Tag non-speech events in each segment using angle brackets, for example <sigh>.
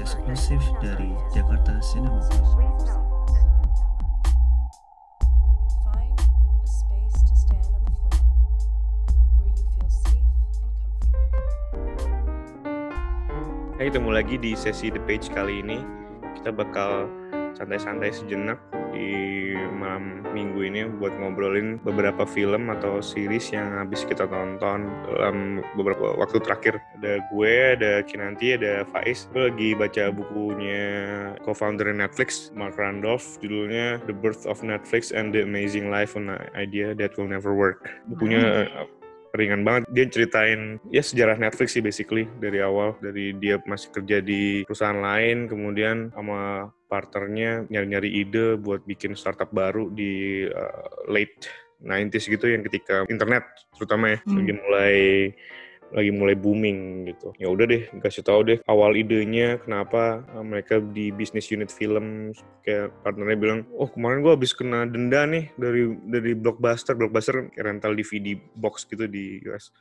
podcast eksklusif dari Jakarta Cinema Club. Find a space to stand on the floor where you feel safe and comfortable. Hai, ketemu lagi di sesi The Page kali ini. Kita bakal santai-santai sejenak di malam minggu ini buat ngobrolin beberapa film atau series yang habis kita tonton dalam beberapa waktu terakhir. Ada gue, ada Kinanti, ada Faiz. Gue lagi baca bukunya co-founder Netflix, Mark Randolph, judulnya The Birth of Netflix and the Amazing Life on an Idea That Will Never Work. Bukunya ringan banget. Dia ceritain ya sejarah Netflix sih basically dari awal dari dia masih kerja di perusahaan lain kemudian sama partnernya nyari-nyari ide buat bikin startup baru di uh, late 90s gitu yang ketika internet terutama ya Hmm. lagi mulai lagi mulai booming gitu. Ya udah deh, kasih tahu deh awal idenya kenapa uh, mereka di bisnis unit film kayak partnernya bilang, "Oh, kemarin gua habis kena denda nih dari dari Blockbuster. Blockbuster rental DVD box gitu di US.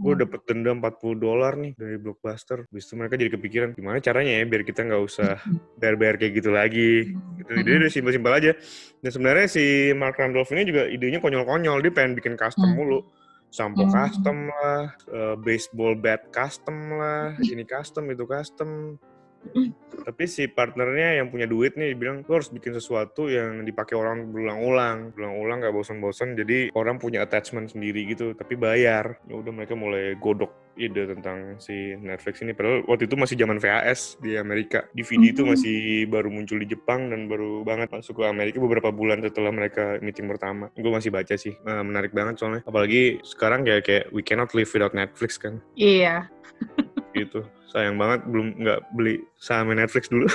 Gue Hmm. dapet denda 40 dolar nih dari Blockbuster. Habis itu mereka jadi kepikiran, gimana caranya ya biar kita nggak usah <laughs> bayar-bayar kayak gitu lagi. Gitu. Ide udah simpel-simpel aja. Dan sebenarnya si Mark Randolph ini juga idenya konyol-konyol. Dia pengen bikin custom Hmm. mulu. Sampo Hmm. custom lah, eh, baseball bat custom lah, ini custom, itu custom. Tapi si partnernya yang punya duit nih bilang lo harus bikin sesuatu yang dipakai orang berulang-ulang, berulang-ulang gak bosan-bosan. Jadi orang punya attachment sendiri gitu, tapi bayar. Ya udah mereka mulai godok ide tentang si Netflix ini. Padahal waktu itu masih zaman VHS di Amerika. DVD itu Hmm. masih baru muncul di Jepang dan baru banget masuk ke Amerika beberapa bulan setelah mereka meeting pertama. Gue masih baca sih, Eh, menarik banget soalnya. Apalagi sekarang kayak kayak we cannot live without Netflix kan Iya. gitu sayang banget belum nggak beli saham Netflix dulu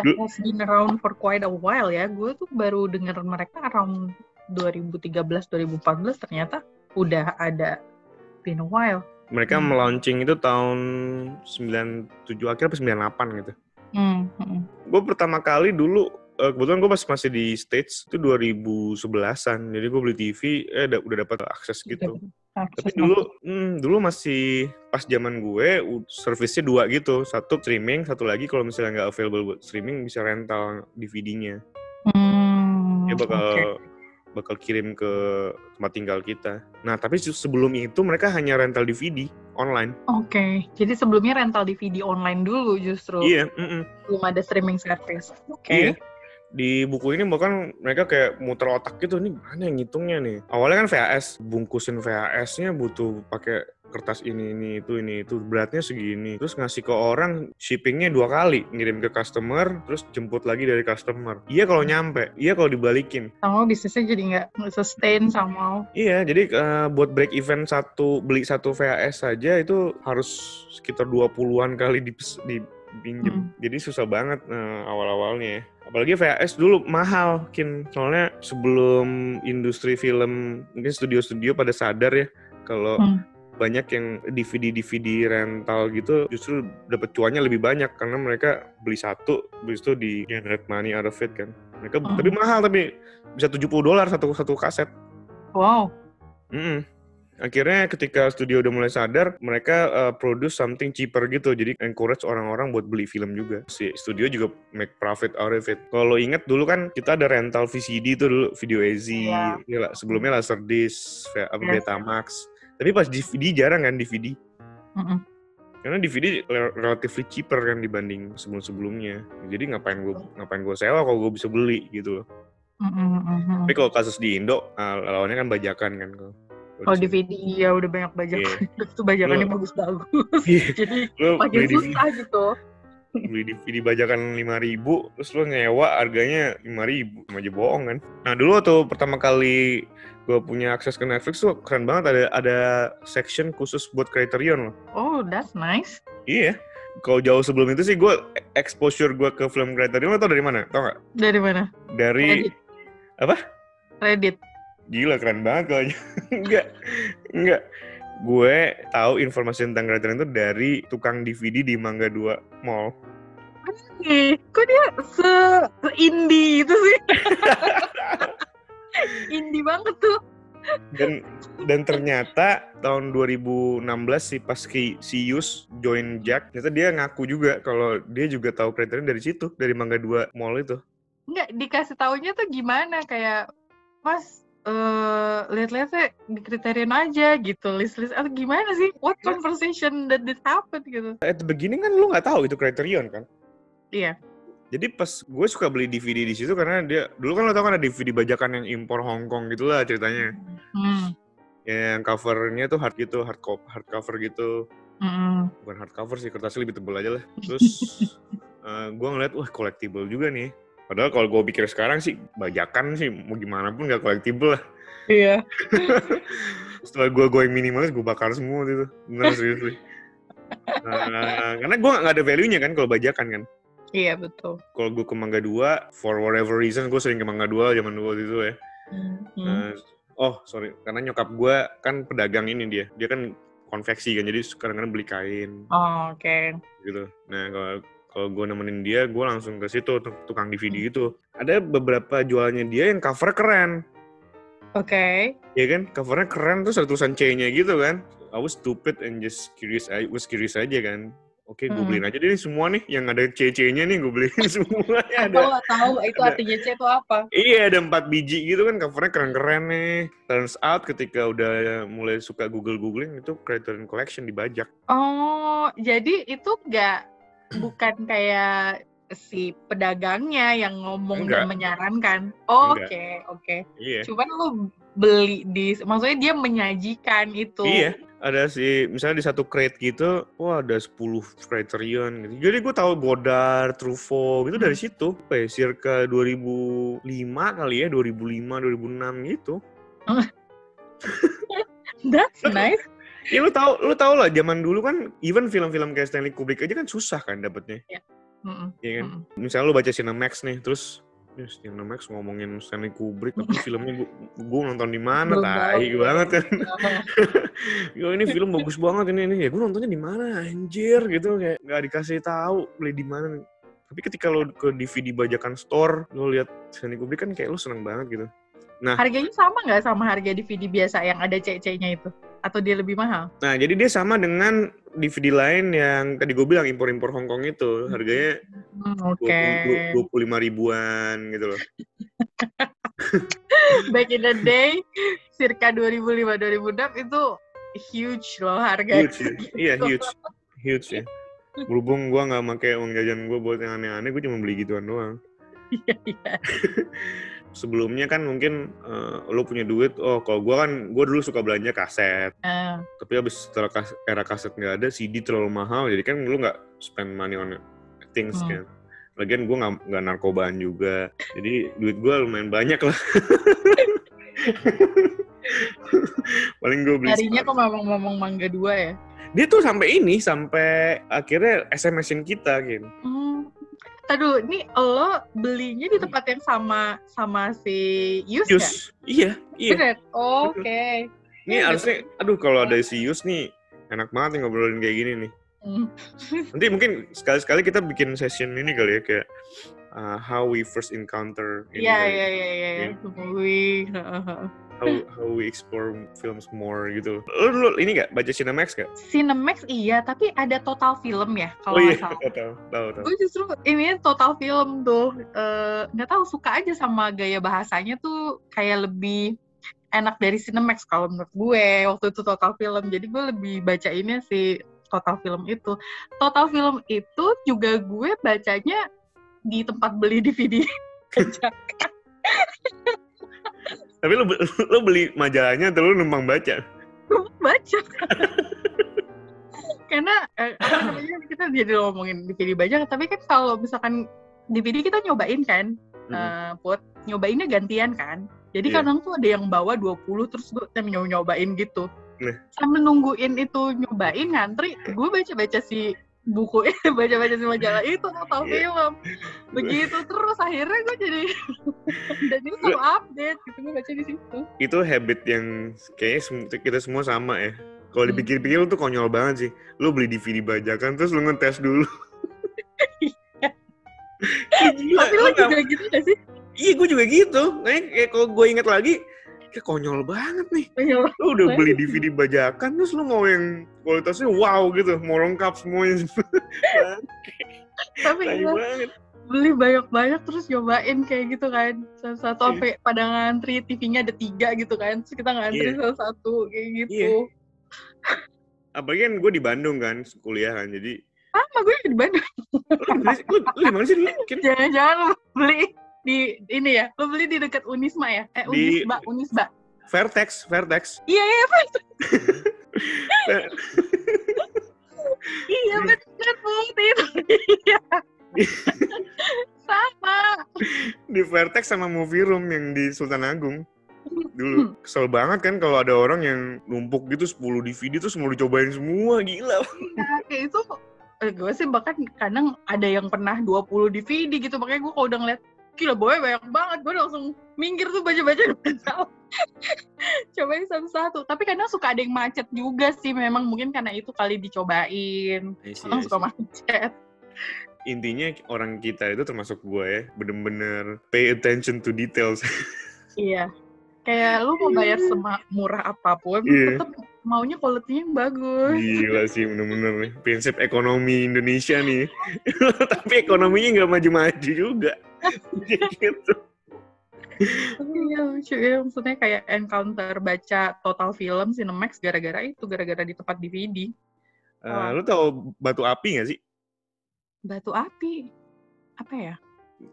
Udah has been around for quite a while ya. Gue tuh baru denger mereka around 2013-2014 ternyata udah ada been a while. mereka Hmm. melaunching itu tahun 97 akhir apa 98 gitu Hmm, hmm. gue pertama kali dulu eh, kebetulan gue masih masih di States itu 2011an jadi gue beli TV eh udah, udah dapat akses gitu tapi dulu hmm, dulu masih pas zaman gue servisnya dua gitu satu streaming satu lagi kalau misalnya nggak available buat streaming bisa rental DVD-nya Hmm, dia bakal oke. bakal kirim ke tempat tinggal kita. Nah, tapi se- sebelum itu mereka hanya rental DVD online. Oke, jadi sebelumnya rental DVD online dulu justru. Iya, mm-mm. Belum ada streaming service. Oke. Iya. Di buku ini bahkan mereka kayak muter otak gitu nih mana yang ngitungnya nih. Awalnya kan VHS, bungkusin VHS-nya butuh pakai kertas ini ini itu ini itu beratnya segini terus ngasih ke orang shippingnya dua kali ngirim ke customer terus jemput lagi dari customer iya kalau nyampe iya kalau dibalikin Sama bisnisnya jadi nggak sustain sama. Iya, jadi eh, buat break event satu beli satu VHS saja itu harus sekitar 20-an kali dipes- dipinjem. Hmm. Jadi susah banget eh, awal-awalnya. ya. Apalagi VHS dulu mahal, Kin. Soalnya sebelum industri film, mungkin studio-studio pada sadar ya kalau Hmm. banyak yang DVD-DVD rental gitu justru dapat cuannya lebih banyak karena mereka beli satu, habis itu di generate money out of it kan. Mereka Hmm. tapi mahal tapi bisa 70 dolar satu satu kaset. Wow. Mm-mm. Akhirnya ketika studio udah mulai sadar, mereka uh, produce something cheaper gitu. Jadi encourage orang-orang buat beli film juga. Si studio juga make profit out of it. Kalau inget dulu kan kita ada rental VCD tuh dulu, Video Easy. Iya. Ya lah, sebelumnya Laserdisc, apa, Yes. Betamax. Tapi pas DVD jarang kan DVD. Mm-mm. Karena DVD rel- relatively cheaper kan dibanding sebelum-sebelumnya. Jadi ngapain gue ngapain gue sewa kalau gue bisa beli gitu loh. Mm-mm, mm-mm. Tapi kalau kasus di Indo, nah, lawannya kan bajakan kan. Kalau Kalau. DVD ya udah banyak bajakan. Iya. <laughs> Itu bajakannya Lo- bagus-bagus. <laughs> Iya. <laughs> jadi makin beli DVD, susah gitu. beli DVD bajakan 5000 terus lo nyewa harganya 5000 sama aja bohong kan. Nah, dulu waktu pertama kali gue punya akses ke Netflix tuh keren banget ada ada section khusus buat Criterion loh. Oh, that's nice. Iya. Kalau jauh sebelum itu sih gue exposure gue ke film Criterion lo tau dari mana? Tau nggak? Dari mana? Dari Reddit. apa? Reddit. Gila keren banget kalau <laughs> enggak enggak gue tahu informasi tentang Criterion itu dari tukang DVD di Mangga 2 Mall. Ih, kok dia se, se indie itu sih? <laughs> indie banget tuh. dan dan ternyata tahun 2016 sih pas si, si Yus join Jack ternyata dia ngaku juga kalau dia juga tahu kriteria dari situ dari Mangga 2 Mall itu Nggak, dikasih taunya tuh gimana kayak mas eh lihat-lihat deh di kriterian aja gitu list-list atau gimana sih? What conversation that did happen gitu. At the beginning kan lu nggak tahu itu kriterion kan? Iya. Jadi pas gue suka beli DVD di situ karena dia dulu kan lo tau kan ada DVD bajakan yang impor Hong Kong gitulah ceritanya. Hmm. yang covernya tuh hard gitu hard cop hard cover gitu. Mm-mm. bukan hardcover sih kertasnya lebih tebel aja lah. Terus <laughs> eh, gue ngeliat wah collectible juga nih padahal kalau gue pikir sekarang sih bajakan sih mau gimana pun gak collectible lah. Iya. <laughs> Setelah gue going minimalis gue bakar semua gitu bener seriously. Nah, karena gue gak ada value nya kan kalau bajakan kan. Iya betul. Kalau gue ke Mangga 2 for whatever reason gue sering ke Mangga 2 zaman dulu itu ya. Hmm. Eh, oh sorry karena nyokap gue kan pedagang ini dia. Dia kan konveksi kan jadi kadang-kadang beli kain. Oh, oke. Gitu. Nah kalau kalau gue nemenin dia, gue langsung ke situ tuk- tukang DVD itu. Ada beberapa jualannya dia yang cover keren, oke ya kan? Covernya keren terus ada tulisan C-nya gitu kan. I was stupid and just curious, I was curious aja kan. Oke, gue Hmm. beliin aja deh semua nih yang ada C-C-nya nih gue beliin <laughs> semuanya ada. Tahu tahu itu ada. artinya C itu apa? Iya ada empat biji gitu kan covernya keren-keren nih. Turns out ketika udah mulai suka Google googling itu Criterion Collection dibajak. Oh, jadi itu nggak bukan kayak si pedagangnya yang ngomong Enggak. dan menyarankan. Oh, Enggak. Oke, oke. Iya. Cuman lu beli di, maksudnya dia menyajikan itu. Iya, ada sih misalnya di satu crate gitu, wah ada 10 criterion gitu. Jadi gue tahu Godard, Truffaut gitu dari situ. Apa ya, circa 2005 kali ya, 2005, 2006 gitu. <laughs> That's <laughs> nice. Ya lu tahu, lu tahu lah zaman dulu kan even film-film kayak Stanley Kubrick aja kan susah kan dapetnya. Iya. Kan? mm-mm. Misalnya lu baca Cinemax nih, terus ya Cinemax ngomongin Stanley Kubrick tapi filmnya gue nonton di mana? Tai banget kan. <laughs> Yo ini film bagus banget ini ini. Ya gue nontonnya di mana? Anjir gitu kayak nggak dikasih tahu beli di mana. Tapi ketika lo ke DVD bajakan store lo lihat Stanley Kubrick kan kayak lo seneng banget gitu. Harganya sama nggak sama harga DVD biasa yang ada CC-nya itu? Atau dia lebih mahal? nah jadi dia sama dengan DVD lain yang tadi gue bilang impor-impor Hong Kong itu harganya Hmm, Oke. dua puluh lima ribuan gitu loh <laughs> Back in the day, circa 2005-2006 itu huge loh harga. huge ya. <laughs> iya huge huge ya berhubung gue nggak pakai uang jajan gue buat yang aneh-aneh gue cuma beli gituan doang Iya, iya. <laughs> sebelumnya kan mungkin eh, lo punya duit oh kalau gue kan gue dulu suka belanja kaset. Ah, tapi abis setelah kas- era kaset nggak ada CD terlalu mahal jadi kan lu nggak spend money on things Hmm. kan. Lagian gue nggak narkobaan juga. Jadi duit gue lumayan banyak lah. <laughs> Paling gue beli Harinya kok ngomong-ngomong mangga dua ya? dia tuh sampai ini sampai akhirnya SMS-in kita gitu Hmm. Taduh, ini lo belinya di tempat yang sama sama si Yus, ya? Yus iya iya Bener? Oh, Oke. ini Iya, harusnya aduh kalau ada si Yus nih enak banget nih ngobrolin kayak gini nih Hmm. <laughs> Nanti mungkin sekali-sekali kita bikin session ini kali ya kayak uh, how we first encounter Iya, kali. iya, iya, iya. Iya. Movie. How how we explore films more gitu. Lu dulu ini gak baca Cinemax gak? Cinemax iya, tapi ada total film ya kalau Oh iya, salah. <laughs> tahu tahu tahu. Gue justru ini total film tuh eh, nggak tahu suka aja sama gaya bahasanya tuh kayak lebih enak dari Cinemax kalau menurut gue waktu itu total film. Jadi gue lebih bacainnya si total film itu. Total film itu juga gue bacanya di tempat beli <laughs> DVD. <laughs> Tapi lu, be- <laughs> lu beli majalahnya atau lu numpang baca? Gue <laughs> baca. <laughs> Karena eh, apa namanya kita jadi ngomongin DVD bajakan, tapi kan kalau misalkan DVD kita nyobain kan, Hmm. eh put nyobainnya gantian kan jadi Iya. kadang tuh ada yang bawa 20 terus gue nyoba nyobain gitu Nah. sambil nungguin itu nyobain ngantri gue baca baca si buku <laughs> baca baca si majalah itu total Iya. film begitu terus akhirnya gue jadi <laughs> dan itu selalu update gitu gue baca di situ Itu habit yang kayaknya kita semua sama ya. Kalau Hmm. dipikir-pikir lu tuh konyol banget sih. Lu beli DVD bajakan terus lu ngetes dulu. Kayak <laughs> gila, tapi lu lo nggak- juga gitu gak sih Iya gue juga gitu. Nah, kayak kalau gue inget lagi, kayak konyol banget nih. Iya. Lu udah beli DVD bajakan, terus lu mau yang kualitasnya wow gitu, mau lengkap semuanya. <laughs> Tapi iya, banget. beli banyak-banyak terus nyobain kayak gitu kan. Satu-satu Iya. sampai pada ngantri TV-nya ada tiga gitu kan. Terus kita ngantri Iya. satu-satu kayak gitu. Iya. Apalagi kan gue di Bandung kan, kuliah kan, jadi Sama gue di Bandung. lu, lu, lu di mana sih dulu? Jangan-jangan lu beli di ini ya. Lu beli di dekat Unisma ya? Eh Di- Unisba, Unisba. Vertex, Vertex. Iya, iya, Pak. Ver- <laughs> Iya bener Put itu. Iya. Sama. di Vertex sama Movie Room yang di Sultan Agung. Dulu kesel banget kan kalau ada orang yang numpuk gitu 10 DVD terus mau dicobain semua, gila. Nah, kayak itu eh, gue sih bahkan kadang ada yang pernah 20 DVD gitu makanya gue kalau udah ngeliat gila boy banyak banget gue langsung minggir tuh baca-baca <laughs> cobain satu-satu tapi kadang suka ada yang macet juga sih memang mungkin karena itu kali dicobain orang suka macet Intinya orang kita itu termasuk gue ya, bener-bener pay attention to details. <laughs> iya kayak lu mau bayar semurah apa pun Iya. tetap maunya quality yang bagus Gila sih bener-bener nih. Prinsip ekonomi Indonesia nih. <laughs> Tapi ekonominya nggak maju-maju juga. Gitu. Iya lucu ya maksudnya kayak encounter baca total film Cinemax gara-gara itu gara-gara di tempat DVD Eh, lu tau batu api gak sih? batu api apa ya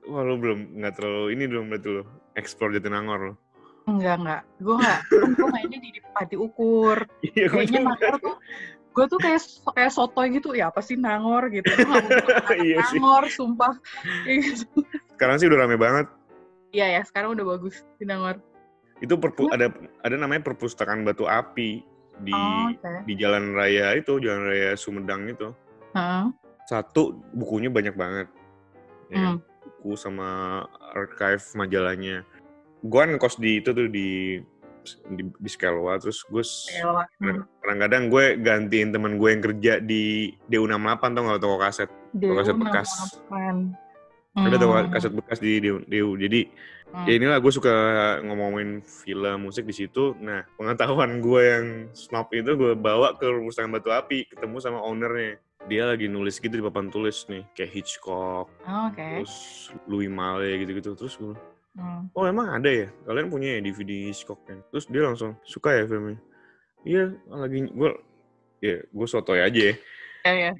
Wah lu belum, nggak terlalu ini belum berarti lu. Explore Jatinangor lo. enggak enggak gue enggak gue mainnya di Pati Ukur Iya, kayaknya. Nangor tuh gue tuh kayak kayak sotoy gitu ya apa sih Nangor gitu bilang anak <laughs> Iya sih. Nangor sumpah. Sekarang sih udah rame banget. iya ya sekarang udah bagus di Nangor Itu perpu- ada ada namanya perpustakaan batu api di oh, oke di jalan raya itu, jalan raya Sumedang itu. Heeh. Satu bukunya banyak banget. Ya, Hmm. buku sama archive majalahnya. Gue kan kos di itu tuh di di, di Skelwa terus gue. Hmm. kadang-kadang gue gantiin teman gue yang kerja di DU68 tau gak toko kaset Dewa kaset bekas. Namapan. ada toko Hmm. kaset bekas di DU, jadi Hmm. ya inilah gue suka ngomongin film musik di situ nah pengetahuan gue yang snob itu gue bawa ke perpustakaan batu api ketemu sama ownernya dia lagi nulis gitu di papan tulis nih kayak Hitchcock Oh, oke terus Louis Malle gitu-gitu terus gue Hmm. oh emang ada ya? Kalian punya ya DVD Hitchcock kan? Terus dia langsung suka ya filmnya? Iya lagi gue ya gue sotoy aja ya. Ya ya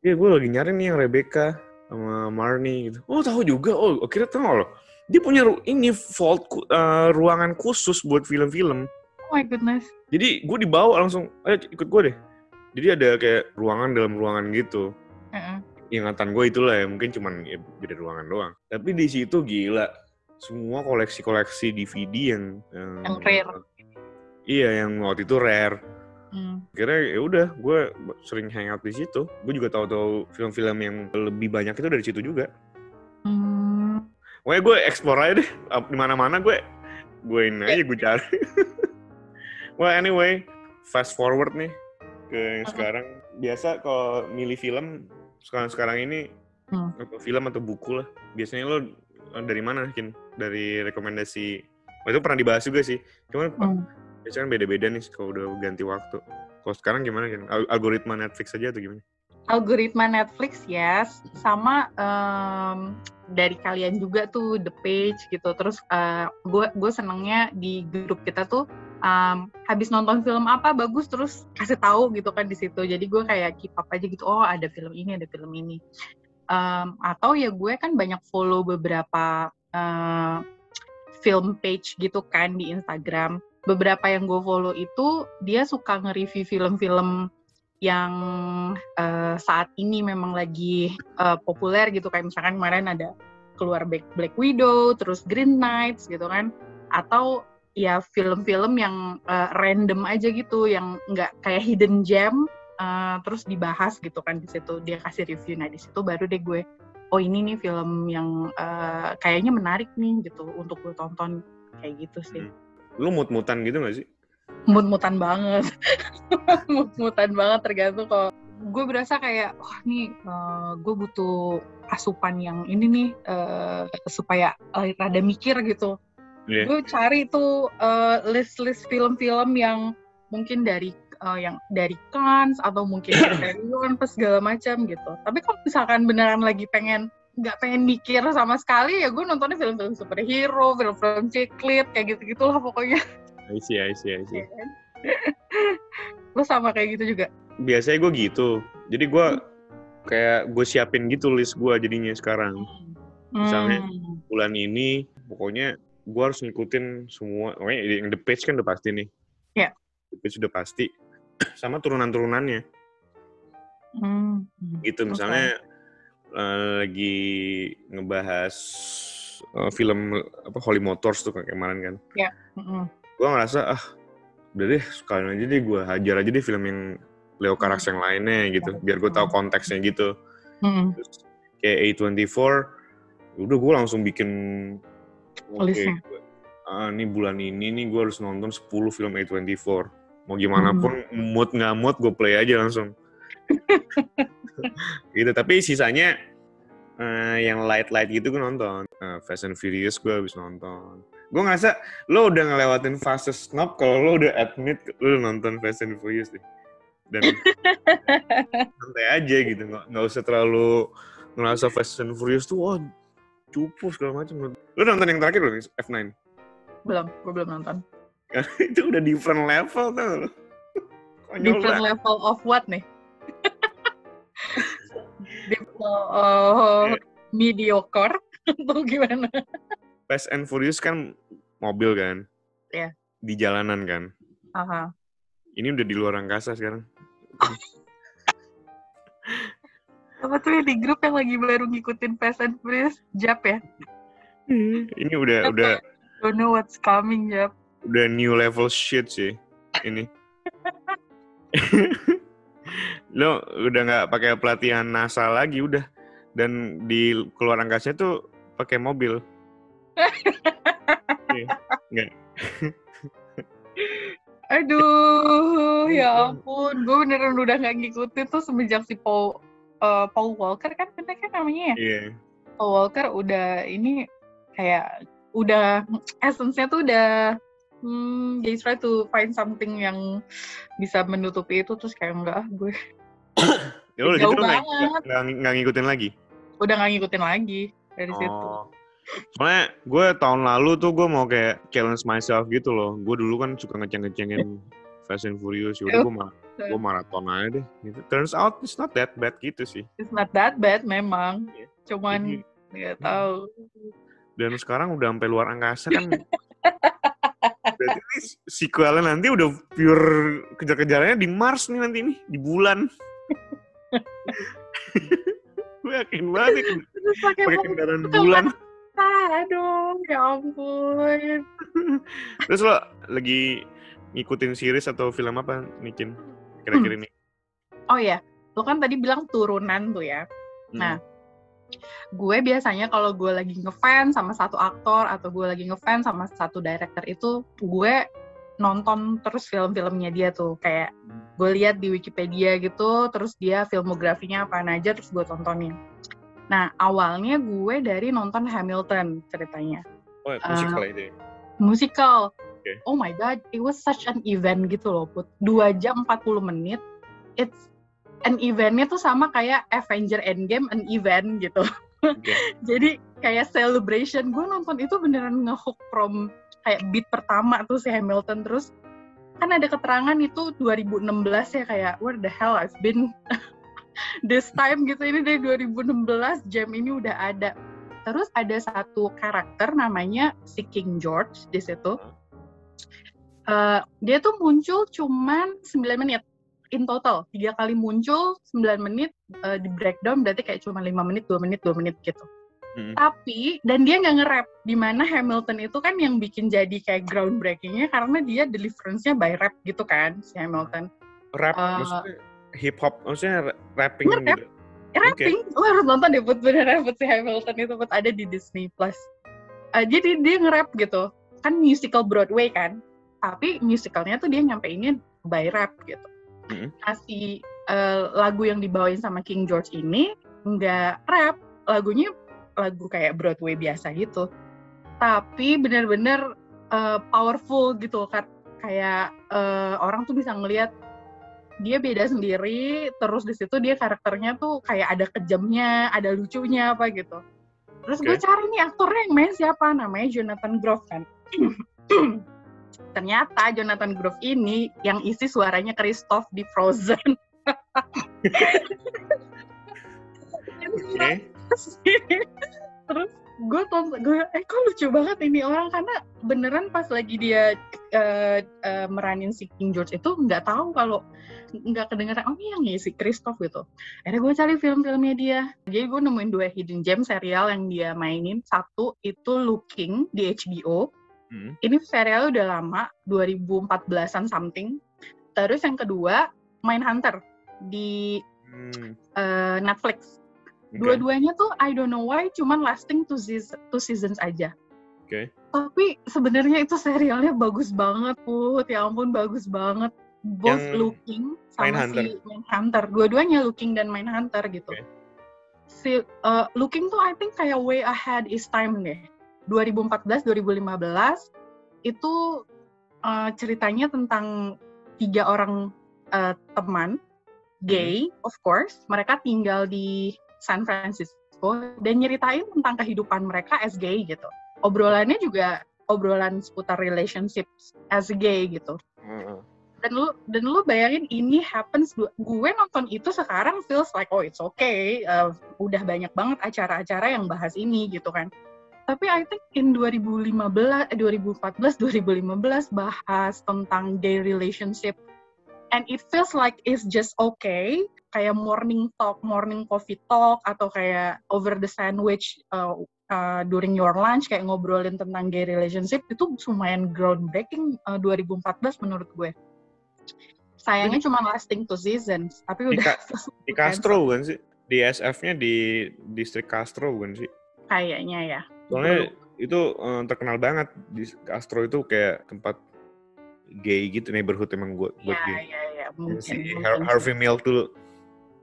iya gue lagi nyari nih yang Rebecca sama Marnie gitu. Oh tahu juga. Oh akhirnya tahu loh dia punya ru- ini vault ku- eh, ruangan khusus buat film-film. Oh my goodness. Jadi gue dibawa langsung ayo ikut gue deh. Jadi ada kayak ruangan dalam ruangan gitu. Heeh. ingatan gue itulah ya mungkin cuman ya, beda ruangan doang. Tapi di situ gila semua koleksi-koleksi DVD yang Yang rare. iya yang waktu itu rare. Hmm. kira ya udah gue sering hangout di situ. Gue juga tahu-tahu film-film yang lebih banyak itu dari situ juga. Hmm. Pokoknya gue explore aja deh di mana-mana gue gue ini aja gue cari. <laughs> Well anyway fast forward nih ke yang sekarang. Biasa kalau milih film sekarang sekarang ini Hmm. atau film atau buku lah. Biasanya lo dari mana Kin dari rekomendasi. Oh, itu pernah dibahas juga sih. Cuman Hmm. biasanya kan beda-beda nih kalau udah ganti waktu. Kalau sekarang gimana Al- algoritma Netflix aja atau gimana? Algoritma Netflix ya sama em, dari kalian juga tuh the page gitu. Terus gue gue senengnya di grup kita tuh em, habis nonton film apa bagus terus kasih tahu gitu kan di situ. Jadi gue kayak keep up aja gitu oh ada film ini ada film ini. Em, atau ya gue kan banyak follow beberapa eh, film page gitu kan di Instagram. Beberapa yang gue follow itu dia suka nge-review film-film yang eh, saat ini memang lagi eh, populer gitu. Kayak misalkan kemarin ada keluar Black, Widow, terus Green Knights gitu kan, atau ya film-film yang eh, random aja gitu, yang nggak kayak hidden gem, eh, terus dibahas gitu kan di situ. Dia kasih review, nah di situ baru deh gue, oh ini nih film yang eh, kayaknya menarik nih gitu untuk gue tonton kayak gitu sih. lu mut-mutan gitu gak sih mut-mutan banget <laughs> mut-mutan banget tergantung kalau gue berasa kayak wah nih eh, gue butuh asupan yang ini nih eh, supaya eh, rada mikir gitu Iya. gue cari tuh eh, list-list film-film yang mungkin dari eh, yang dari Cannes atau mungkin <coughs> Criterion apa segala macam gitu. Tapi kalau misalkan beneran lagi pengen nggak pengen mikir sama sekali ya gue nontonnya film-film superhero, film-film ciklit kayak gitu gitulah pokoknya. I see, I see, I see. <laughs> Lo sama kayak gitu juga? Biasanya gue gitu. Jadi gue kayak gue siapin gitu list gue jadinya sekarang. Misalnya, Hmm. Bulan ini pokoknya gue harus ngikutin semua. Pokoknya yang The Page kan udah pasti nih. Iya. The Page udah pasti. Sama turunan-turunannya. Hmm. Gitu misalnya eh, lagi ngebahas eh, film apa Holy Motors tuh kayak kemarin kan. Mm-mm. gue ngerasa ah udah deh sekalian aja deh gue hajar aja deh film yang Leo Carax yang lainnya gitu biar gue tahu konteksnya gitu Mm-mm. Terus kayak A24 udah gue langsung bikin oke Listnya. ah, ini bulan ini nih gue harus nonton 10 film A24 mau gimana pun mood nggak mood gue play aja langsung. <laughs> Gitu tapi sisanya eh, yang light light gitu gue nonton. Eh, Fast and Furious gue habis nonton. Gue ngerasa lo udah ngelewatin fase snob kalau lo udah admit lo udah nonton Fast and Furious deh. Dan <laughs> santai aja gitu nggak nggak usah terlalu ngerasa Fast and Furious tuh wah cupu segala macam lo nonton yang terakhir belum F9 Belum, gue belum nonton. <laughs> itu udah different level tuh <laughs> Konyol Different banget. level of what nih? <laughs> level of mediocre atau gimana? Fast and Furious kan mobil kan Iya. di jalanan kan Aha. ini udah di luar angkasa sekarang Apa tuh yang di grup yang lagi baru ngikutin Fast and Furious? Jap ya? ini udah udah Don't know what's coming, Jap. Udah new level shit sih ini. <laughs> Lo udah nggak pakai pelatihan NASA lagi udah. Dan di keluar angkasanya tuh pakai mobil. <laughs> Iya, nggak. <laughs> Aduh, ya ampun. Gue beneran udah gak ngikutin tuh semenjak si Paul, eh, Paul Walker kan bener kan namanya ya? iya. Paul Walker udah ini kayak udah essence-nya tuh udah hmm, they try to find something yang bisa menutupi itu terus kayak enggak ah, gue <coughs> ya udah gitu nggak nggak nggak ngikutin lagi udah gak ngikutin lagi dari situ. Oh. Soalnya gue tahun lalu tuh gue mau kayak challenge myself gitu loh. Gue dulu kan suka ngeceng-ngecengin <laughs> Fast and Furious. Yaudah gue ma- gue maraton aja deh. Gitu. Turns out it's not that bad gitu sih. It's not that bad memang. Iya. Cuman nggak tahu. Dan sekarang udah sampai luar angkasa kan. <laughs> Berarti ini sequelnya nanti udah pure kejar-kejarannya di Mars nih nanti nih. Di bulan. <laughs> gue yakin banget pakai kendaraan pakai bulan. dong, ya ampun. <laughs> Terus lo lagi ngikutin series atau film apa Nikin kira-kira ini? Oh ya, lo kan tadi bilang turunan tuh ya. Nah, gue biasanya kalau gue lagi ngefans sama satu aktor atau gue lagi ngefans sama satu director itu gue nonton terus film-filmnya dia tuh kayak gue lihat di Wikipedia gitu terus dia filmografinya apa aja terus gue tontonin. Nah awalnya gue dari nonton Hamilton ceritanya Oh, musical itu ya? musical. Oke. Oh my god, it was such an event gitu loh, Put. 2 jam 40 menit. It's an eventnya tuh sama kayak Avenger Endgame, an event gitu. Oke. <laughs> Jadi kayak celebration. Gue nonton itu beneran ngehook from kayak beat pertama tuh si Hamilton. Terus kan ada keterangan itu 2016 ya kayak where the hell I've been <laughs> this time gitu. Ini dari 2016 jam ini udah ada. Terus ada satu karakter namanya si King George di situ. Eh, dia tuh muncul cuman 9 menit in total. Tiga kali muncul 9 menit eh, di breakdown berarti kayak cuma 5 menit, 2 menit, 2 menit gitu. Mm. Tapi dan dia nggak nge-rap di mana Hamilton itu kan yang bikin jadi kayak groundbreakingnya karena dia deliverance-nya by rap gitu kan si Hamilton. Rap, Eh, maksudnya hip hop, maksudnya ra- rapping Nge-rap. gitu. Eh, rapping, lo harus nonton deh buat beneran buat si Hamilton itu buat ada di Disney Plus. Eh, jadi dia nge-rap gitu. Kan musical Broadway kan. Tapi musicalnya tuh dia nyampeinnya by rap gitu. Mm-mm. Nah, si eh, lagu yang dibawain sama King George ini nggak rap. Lagunya lagu kayak Broadway biasa gitu. tapi bener-bener uh, powerful gitu kan kayak uh, orang tuh bisa ngelihat dia beda sendiri terus di situ dia karakternya tuh kayak ada kejamnya ada lucunya apa gitu terus gue Oke. cari nih aktornya yang main siapa namanya Jonathan Groff kan <clears throat> ternyata Jonathan Groff ini yang isi suaranya Christoph di Frozen. <laughs> Terus gue tonton gue eh kok lucu banget ini orang karena beneran pas lagi dia eh, eh, meranin si King George itu nggak tahu kalau nggak kedengeran oh iya nih si Christoph gitu. Akhirnya gue cari film-filmnya dia. Jadi gue nemuin dua hidden gem serial yang dia mainin. Satu itu Looking di HBO Hmm. ini serial udah lama 2014an something terus yang kedua Mindhunter di Hmm. eh, Netflix. Dua-duanya tuh I don't know why cuman lasting two, seas- two seasons aja. Oke. Tapi sebenarnya itu serialnya bagus banget, Put. Ya ampun bagus banget. Both Yang Looking sama Mindhunter. si Mindhunter. Dua-duanya Looking dan Mindhunter gitu. Oke. Si uh, Looking tuh I think kayak way ahead is time deh. 2014 2015 itu uh, ceritanya tentang tiga orang uh, teman gay, of course. Mereka tinggal di San Francisco dan nyeritain tentang kehidupan mereka as gay gitu. Obrolannya juga obrolan seputar relationships as gay gitu. Heeh. Dan lu dan lu bayangin ini happens gue nonton itu sekarang feels like oh it's okay. uh, udah banyak banget acara-acara yang bahas ini gitu kan. Tapi I think in 2015, eh, 2014, 2015 bahas tentang gay relationship and it feels like it's just okay kayak morning talk, morning coffee talk atau kayak over the sandwich uh, uh, during your lunch kayak ngobrolin tentang gay relationship itu lumayan groundbreaking uh, 2014 menurut gue. Sayangnya cuma lasting two seasons, tapi Di, udah Ka- <laughs> di Castro bukan sih? Di SF-nya di distrik Castro bukan sih? kayaknya ya. Soalnya itu eh, terkenal banget di Castro itu kayak tempat gay gitu neighborhood emang buat buat Ya, gay. ya, ya, mungkin. si mungkin. Harvey Milk dulu.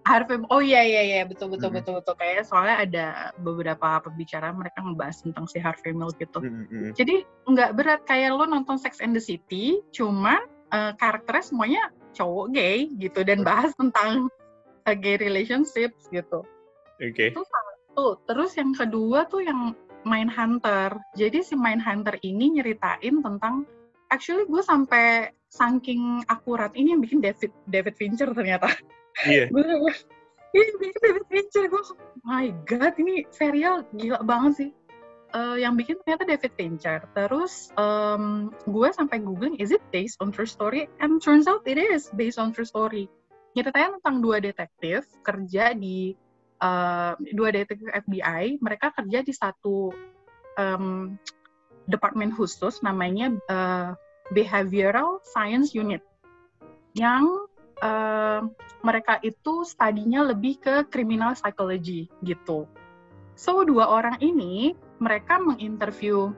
Harvey, oh iya iya iya betul betul Hmm. betul betul kayak soalnya ada beberapa pembicaraan mereka ngebahas tentang si Harvey Milk gitu. Mm, mm, mm. Jadi nggak berat kayak lo nonton Sex and the City, cuman eh, karakternya semuanya cowok gay gitu dan bahas tentang eh, gay relationships gitu. Oke. Itu satu. Terus yang kedua tuh yang Mindhunter. Jadi si Mindhunter ini nyeritain tentang actually gue sampai saking akurat ini yang bikin David David Fincher ternyata. Iya. <laughs> gue ini bikin David Fincher gue my god ini serial gila banget sih Eh, yang bikin ternyata David Fincher terus em, gue sampai googling is it based on true story and turns out it is based on true story ceritanya tentang dua detektif kerja di eh, dua detektif FBI mereka kerja di satu em, departemen khusus namanya eh, Behavioral Science Unit yang eh, mereka itu studinya lebih ke criminal psychology gitu. So dua orang ini mereka menginterview,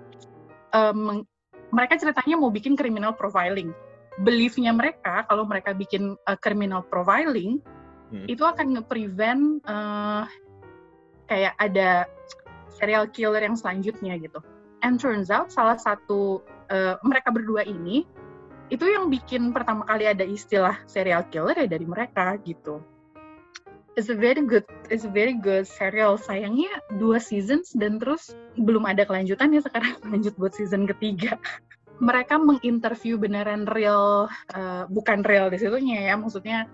meng- mereka ceritanya mau bikin criminal profiling. Beliefnya mereka kalau mereka bikin eh, criminal profiling Hmm. itu akan nge-prevent eh, kayak ada serial killer yang selanjutnya gitu. And turns out salah satu eh, mereka berdua ini itu yang bikin pertama kali ada istilah serial killer ya dari mereka gitu. It's a very good, it's a very good serial. Sayangnya dua seasons dan terus belum ada kelanjutan ya sekarang <laughs> lanjut buat season ketiga. Mereka menginterview beneran real, eh, bukan real di situnya ya, maksudnya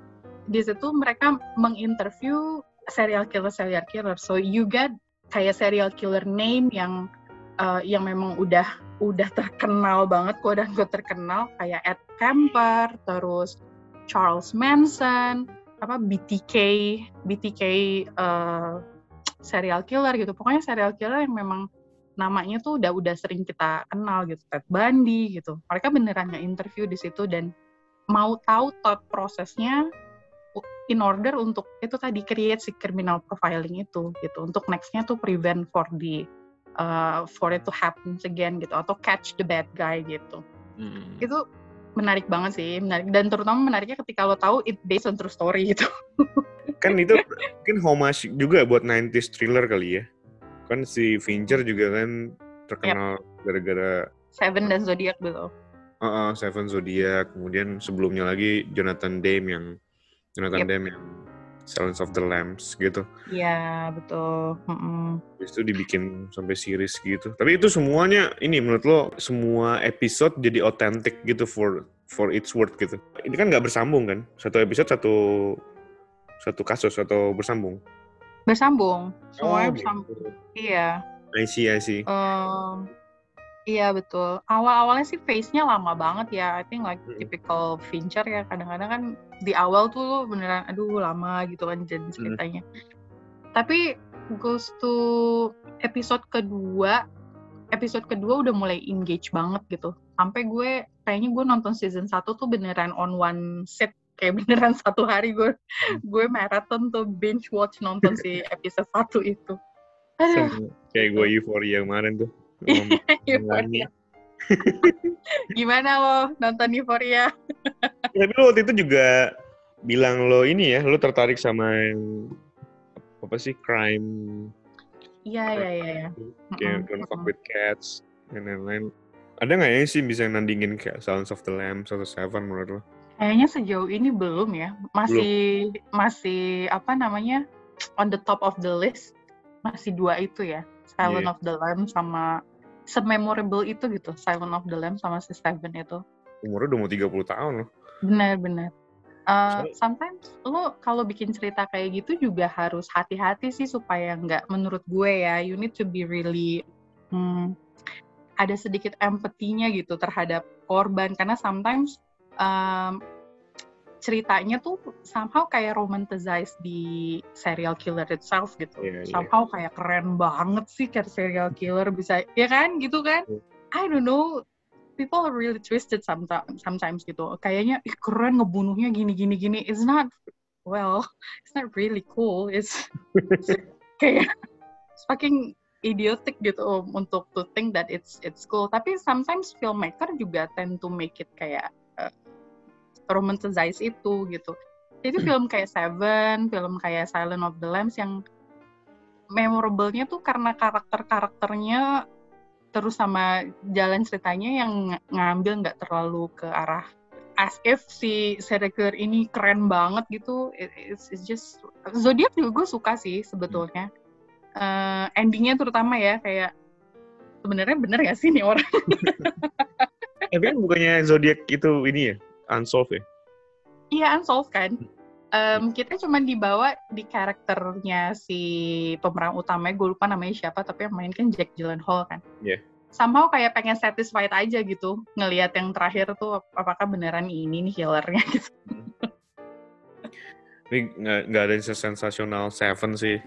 di situ mereka menginterview serial killer serial killer. So you get kayak serial killer name yang eh, yang memang udah udah terkenal banget, kok udah gue terkenal kayak Ed Kemper, terus Charles Manson, apa BTK, BTK eh, serial killer gitu. Pokoknya serial killer yang memang namanya tuh udah udah sering kita kenal gitu, Ted Bundy gitu. Mereka beneran nge-interview di situ dan mau tahu thought prosesnya in order untuk itu tadi create si criminal profiling itu gitu untuk nextnya tuh prevent for the uh, for it to happen again gitu atau catch the bad guy gitu Mm. itu menarik banget sih menarik dan terutama menariknya ketika lo tahu it based on true story gitu <laughs> Kan itu mungkin homage juga buat 90s thriller kali ya. Kan si Fincher juga kan terkenal gara-gara Seven dan Zodiac dulu. uh, uh, Seven Zodiac, kemudian sebelumnya lagi Jonathan Demme yang Jonathan Yep. Demme yang Silence of the Lambs gitu. Iya, betul. Mm-mm. Habis itu dibikin sampai series gitu. Tapi itu semuanya ini menurut lo semua episode jadi otentik gitu for for its worth gitu. Ini kan nggak bersambung kan? Satu episode satu satu kasus atau bersambung? Bersambung. Semuanya Oh, bersambung. gitu. Iya. I see, I see. Em, iya betul. Awal-awalnya sih face-nya lama banget ya. I think like typical Fincher ya. Kadang-kadang kan di awal tuh lu beneran aduh lama gitu kan jadi ceritanya. Tapi goes to episode kedua, episode kedua udah mulai engage banget gitu. Sampai gue kayaknya gue nonton season 1 tuh beneran on one set kayak <laughs> beneran satu hari gue gue marathon tuh binge watch nonton si <laughs> episode 1 itu. Aduh, kayak gue Euphoria kemarin tuh. <laughs> Euphoria. Gimana lo nonton Euphoria? Tapi lo waktu itu juga bilang lo ini ya, lo tertarik sama yang apa sih crime Iya, iya, iya. iya. kayak Don't Fuck with Cats dan lain-lain. Ada nggak ya sih bisa nandingin kayak Silence of the Lambs atau Seven menurut lo? Kayaknya sejauh ini belum ya. Masih masih apa namanya? on the top of the list. Masih dua itu ya. Silent Iya. of the Lambs sama sememorable itu gitu. Silent of the Lambs sama si Seven itu. Umurnya udah mau 30 tahun loh. Benar-benar. Uh, So- sometimes lo kalau bikin cerita kayak gitu juga harus hati-hati sih supaya nggak menurut gue ya you need to be really hmm, ada sedikit empatinya gitu terhadap korban karena sometimes um, ceritanya tuh somehow kayak romanticize di serial killer itself gitu. Iya, iya. somehow kayak keren banget sih kayak serial killer bisa ya kan? Gitu kan? Iya. I don't know. People are really twisted sometimes sometimes gitu. Kayaknya ih keren ngebunuhnya gini gini gini. It's not well <laughs> it's not really cool. It's <laughs> kayak fucking idiotic gitu untuk to think that it's it's cool. Tapi sometimes filmmaker juga tend to make it kayak uh, romanticize itu gitu. Jadi film kayak Seven film kayak Silent of the Lambs yang memorable-nya tuh karena karakter-karakternya terus sama jalan ceritanya yang ng- ngambil nggak terlalu ke arah as if si serial killer ini keren banget gitu. It- it's, it's just Zodiac juga gue suka sih sebetulnya. Eh, endingnya terutama ya kayak sebenarnya bener gak sih nih orang? <laughs> Tapi kan bukannya Zodiac itu ini ya, unsolved ya? iya unsolved kan Em, kita cuma dibawa di karakternya si pemeran utamanya gue lupa namanya siapa tapi yang main kan Jack Gyllenhaal kan Iya. somehow kayak pengen satisfied aja gitu ngelihat yang terakhir tuh apakah beneran ini nih killernya <laughs> gitu Tapi nggak ada yang sensasional Seven sih.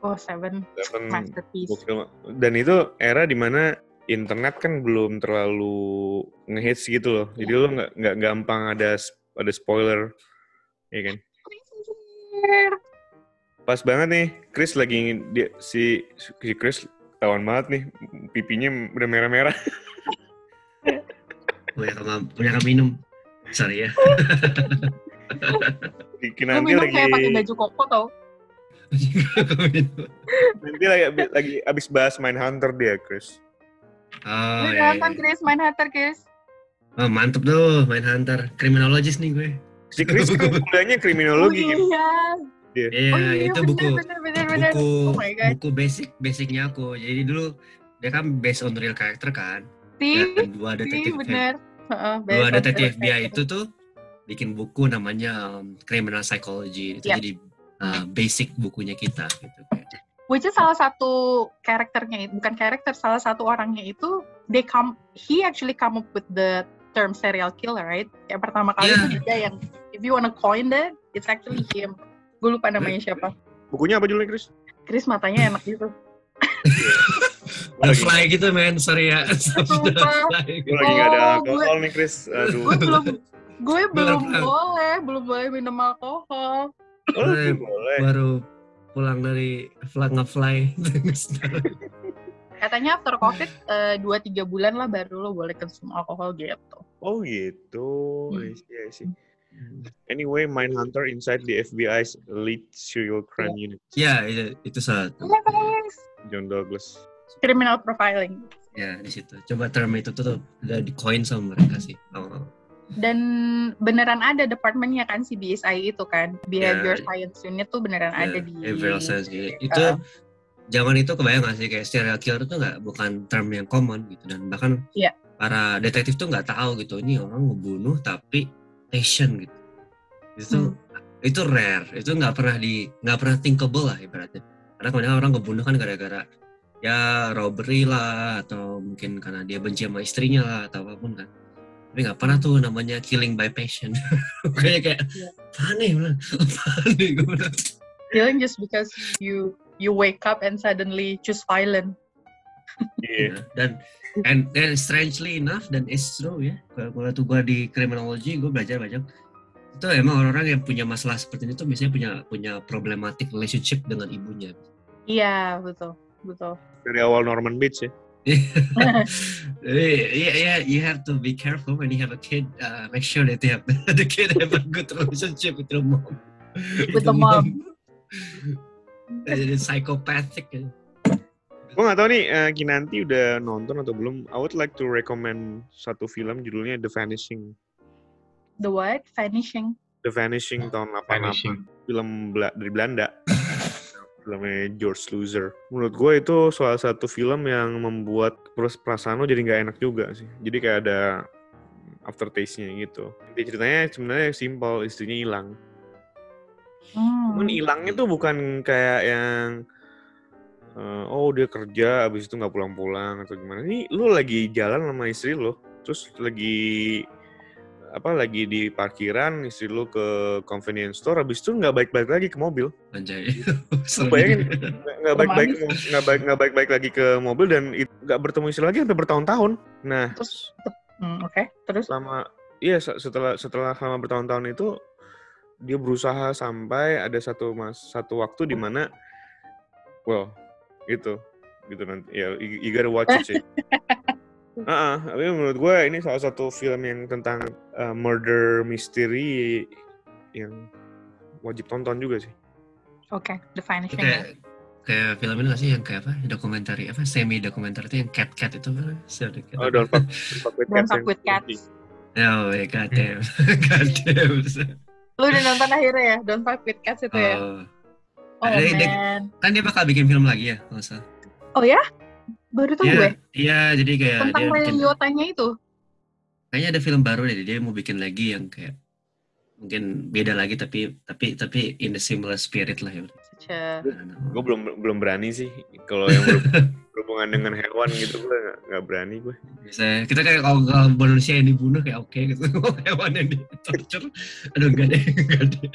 oh Seven Seven masterpiece gokil. Dan itu era di mana internet kan belum terlalu ngehits gitu loh. Jadi lo nggak nggak gampang ada ada spoiler, ya kan? Pas banget nih, Chris lagi dia si si Chris ketahuan banget nih pipinya udah merah-merah. <laughs> punya kamar minum sorry ya <laughs> Lu Nanti minum lagi kayak pakai baju koko tau <laughs> nanti lagi lagi abis bahas main Hunter dia, Chris. Oh, Lu ya, nonton ya. Chris main Hunter Chris oh mantep tuh main hunter kriminologis nih gue Si Chris kan <laughs> kuliahnya kriminologi oh kan. iya Iya, oh iya itu bener, buku bener, bener, bener. buku oh buku basic basicnya aku. Jadi dulu dia kan based on real character kan. sih Dan dua sih detektif bener Heeh, dua detektif character. itu tuh bikin buku namanya um, Criminal Psychology. Itu Yep. jadi uh, basic bukunya kita gitu. Which is salah satu karakternya itu bukan karakter salah satu orangnya itu they come he actually come up with the term serial killer right kayak pertama kali Yeah. itu dia yang if you wanna coin that it's actually him gue lupa namanya siapa Bukunya apa judulnya, Chris? Chris matanya enak gitu <laughs> The Fly gitu men, sorry ya. Sumpah. Gue lagi gak ada Oh, alkohol nih, Chris. Aduh. gue belum gue Belum. boleh belum boleh minum alkohol Oh, boleh. Baru pulang dari fly nge-fly. katanya after covid eh, dua tiga bulan lah baru lo boleh konsum alkohol gitu Oh gitu. Hmm. I see, I see. Anyway, Mindhunter inside the FBI's lead serial crime unit. ya, itu, itu salah. Iya John Douglas. criminal profiling ya di situ coba term itu tuh udah di coin sama mereka sih oh. Dan beneran ada departemennya kan si BSI itu kan. Behavior Ya. Science Unit tuh beneran Ya, ada di behavioral science gitu. itu Uh. zaman itu kebayang gak sih kayak serial killer itu nggak bukan term yang common gitu dan bahkan Iya. para detektif tuh nggak tahu gitu ini orang ngebunuh tapi passion gitu itu Hmm. itu rare itu nggak pernah di nggak pernah thinkable lah ibaratnya karena kebanyakan orang ngebunuh kan gara-gara ya robbery lah atau mungkin karena dia benci sama istrinya lah atau apa pun kan tapi nggak pernah tuh namanya killing by passion <laughs> kayak kayak Iya. bilang apaan nih gue bilang killing just because you you wake up and suddenly choose violent. Iya. Ya, dan and, and strangely enough dan it's true ya kalau kalau tuh gue di criminology gue belajar banyak itu emang orang-orang yang punya masalah seperti ini tuh biasanya punya punya problematic relationship dengan ibunya Iya, betul. Betul. Dari awal Norman Bates ya. Jadi, <laughs> yeah, yeah, you have to be careful when you have a kid. Uh, make sure that you have <laughs> the kid have a good relationship with the mom. With the mom. Jadi <laughs> psychopathic. Gue gak tahu nih eh, Kinanti udah nonton atau belum. I would like to recommend satu film judulnya The Vanishing. The what? Vanishing. The Vanishing tahun 88. Vanishing. Film Bela- dari Belanda. Filmnya George Loser. Menurut gue itu salah satu film yang membuat perasaan lo jadi nggak enak juga sih. Jadi kayak ada aftertaste-nya gitu. Inti ceritanya sebenarnya simpel, istrinya hilang. Hmm. Cuman hilangnya tuh bukan kayak yang eh, oh dia kerja abis itu nggak pulang-pulang atau gimana. Ini lu lagi jalan sama istri lo, terus lagi apa lagi di parkiran istri lu ke convenience store abis itu nggak baik-baik lagi ke mobil. Anjay. <laughs> Bayangin nggak- nggak baik-baik nggak baik nggak baik-baik lagi ke mobil dan nggak bertemu istri lagi sampai bertahun-tahun. Nah Terus, hmm, oke. Terus, selama iya se- setelah setelah selama bertahun-tahun itu dia berusaha sampai ada satu mas satu waktu di mana well gitu. Gitu nanti ya you, you gotta watch it sih <laughs> Ah, tapi menurut gue ini salah satu film yang tentang uh, murder mystery yang wajib tonton juga sih. oke. The Vanishing. ya. kayak kayak film ini nggak sih yang kayak apa dokumenter apa semi dokumenter itu yang cat cat itu apa sih ada cat Oh, don't fuck, don't fuck with Don't cats. fuck yang with cats. kunci. oh my god damn <laughs> god damn Lu udah nonton akhirnya ya? Don't fuck with cats itu ya? oh. Oh, ada- man. kan dia bakal bikin film lagi ya kalau salah Oh ya? Baru tahu gue. Iya, jadi kayak Tentang Liliotanya itu. kayaknya ada film baru deh dia mau bikin lagi yang kayak mungkin beda lagi tapi tapi tapi in the similar spirit lah ya. Such a- I don't know. Gue belum belum berani sih kalau yang ber- <laughs> berhubungan dengan hewan gitu gue nggak nggak berani gue. Bisa kita kayak kalau, kalau manusia yang dibunuh kayak oke gitu, Kalau <laughs> hewan yang di torture, aduh enggak deh, <laughs> enggak deh,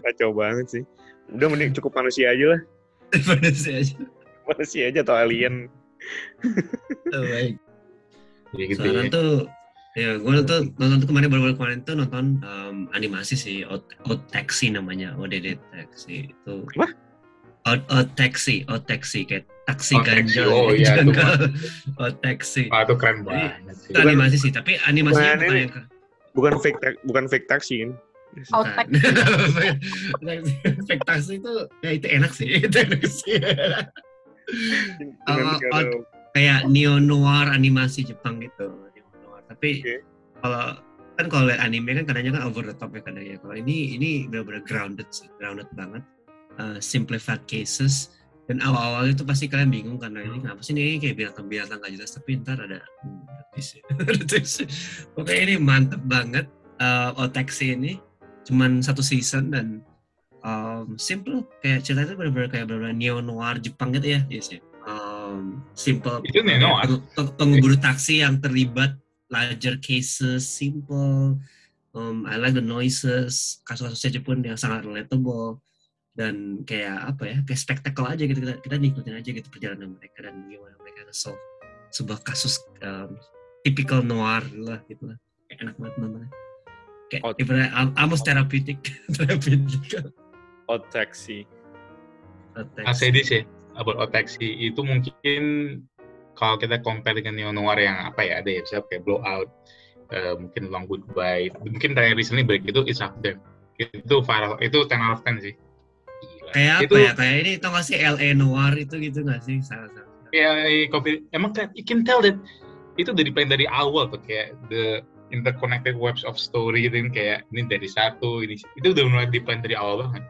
Kacau banget sih. Udah mending cukup manusia aja lah. manusia aja. Manusia aja atau alien. <laughs> Oh, baik. Jadi gitu Sekarang ya. tuh ya gue nonton nonton tuh kemarin baru kemarin tuh nonton um, animasi sih Out, Out Taxi namanya ODD Taxi itu Apa? Out, Out Taxi Out Taxi kayak taksi Taxi, ganjil oh iya, <laughs> tuh, janggal. Out Taxi Ah, itu keren banget sih. itu animasi sih tapi animasinya bukan bukan yang Bukan fake ta- bukan fake taxi kan. Out. Taxi. <laughs> Fake taxi itu ya itu enak sih itu enak sih <laughs> Oh, segala- kayak neo noir animasi Jepang gitu neo noir. Tapi Oke. kalau kan kalau lihat anime kan kadangnya kan over the top ya kadangnya kalau ini ini benar-benar grounded sih grounded banget. Uh, simplified cases. Dan awal-awal itu pasti kalian bingung karena ini kenapa sih ini kayak binatang-binatang gak jelas? Tapi ntar ada hmm, ya. <laughs> Pokoknya ini mantep banget uh, Otaxi ini. Cuman satu season dan um, simple kayak cerita itu benar-benar kayak benar neo noir Jepang gitu ya yes, ya. Um, simple Itu neo noir? Pengeburu taksi yang terlibat larger cases simple um, I like the noises kasus-kasusnya pun yang sangat relatable dan kayak apa ya kayak spektakel aja gitu kita, kita ngikutin aja gitu perjalanan mereka dan gimana mereka nge-solve sebuah kasus um, typical noir lah gitu lah Kayak enak banget nontonnya kayak Oh. almost therapeutic <laughs> therapeutic Out taxi. Asedis ya, about Otaxi itu mungkin kalau kita compare dengan neo noir yang apa ya ada ya, misalnya kayak blowout, eh, mungkin long goodbye, mungkin terakhir recently break itu is up there. Itu viral, itu 10 out of 10 sih. Gila. kayak itu apa ya kayak ini tau gak sih LA noir itu gitu gak sih salah satu ya kopi emang kan you can tell that itu udah diplan dari awal tuh kayak the interconnected webs of story gitu kan, kayak ini dari satu ini itu udah mulai diplan dari awal banget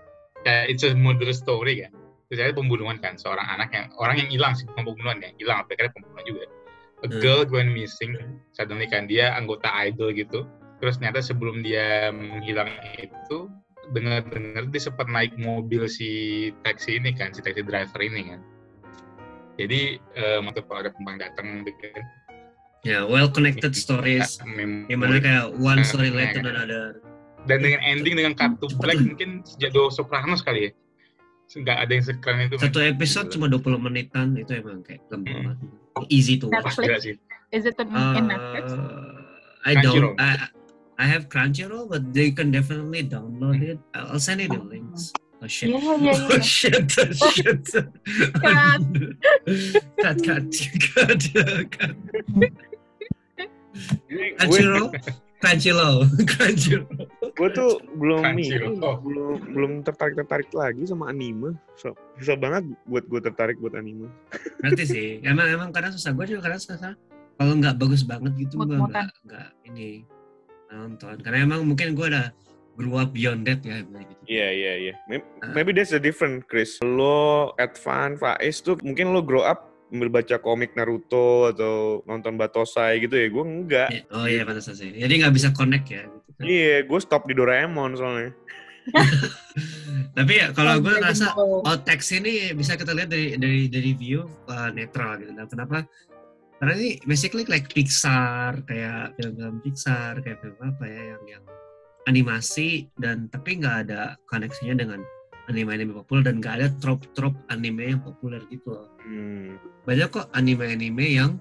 kayak it's a murder story kan terus ada pembunuhan kan seorang anak yang orang yang hilang sih pembunuhan kan hilang apa kira pembunuhan juga a Hmm. girl going missing suddenly kan dia anggota idol gitu terus ternyata sebelum dia menghilang itu dengar-dengar dia sempat naik mobil si taksi ini kan si taxi driver ini kan jadi eh waktu kalau ada penumpang datang gitu Ya, well connected stories. Gimana kayak one story <laughs> related kan. dan ada dan dengan ending dengan kartu black mungkin sejak Do Sopranos kali ya nggak ada yang sekeren itu satu episode Gila. cuma 20 menitan itu emang kayak gampang Hmm. banget. Easy to watch. sih Is it in, in Netflix? Uh, I don't. I, I have Crunchyroll, but they can definitely download it. I'll send you the links. Oh shit. Iya, iya, iya. Oh shit. Oh shit. <laughs> Cut. cut, cut, cut, cut. gue <laughs> Crunchyroll, Crunchyroll, <laughs> Crunchyroll. gue tuh belum nih belum belum tertarik tertarik lagi sama anime susah, susah banget buat gue tertarik buat anime Ngerti sih. Emang emang kadang susah. Gue juga kadang susah. Kalau nggak bagus banget gitu gue nggak nggak ini nonton. Karena emang mungkin gue udah grew up beyond that ya gitu. Iya iya iya. Maybe, Ah. maybe that's the different, Chris. Lo Advan, Faiz tuh mungkin lo grow up ambil baca komik Naruto atau nonton Batosai gitu ya. Gue enggak. Ya, Oh iya sih. Jadi nggak bisa connect ya. Gitu. kan. Iya, gue stop di Doraemon soalnya. <laughs> Tapi ya kalau gue rasa oh teks ini bisa kita lihat dari dari dari view uh, netral gitu. Dan kenapa? Karena ini basically like Pixar, kayak film-film Pixar, kayak film apa ya yang yang animasi dan tapi nggak ada koneksinya dengan anime-anime populer dan nggak ada trop-trop anime yang populer gitu loh. Hmm. Banyak kok anime-anime yang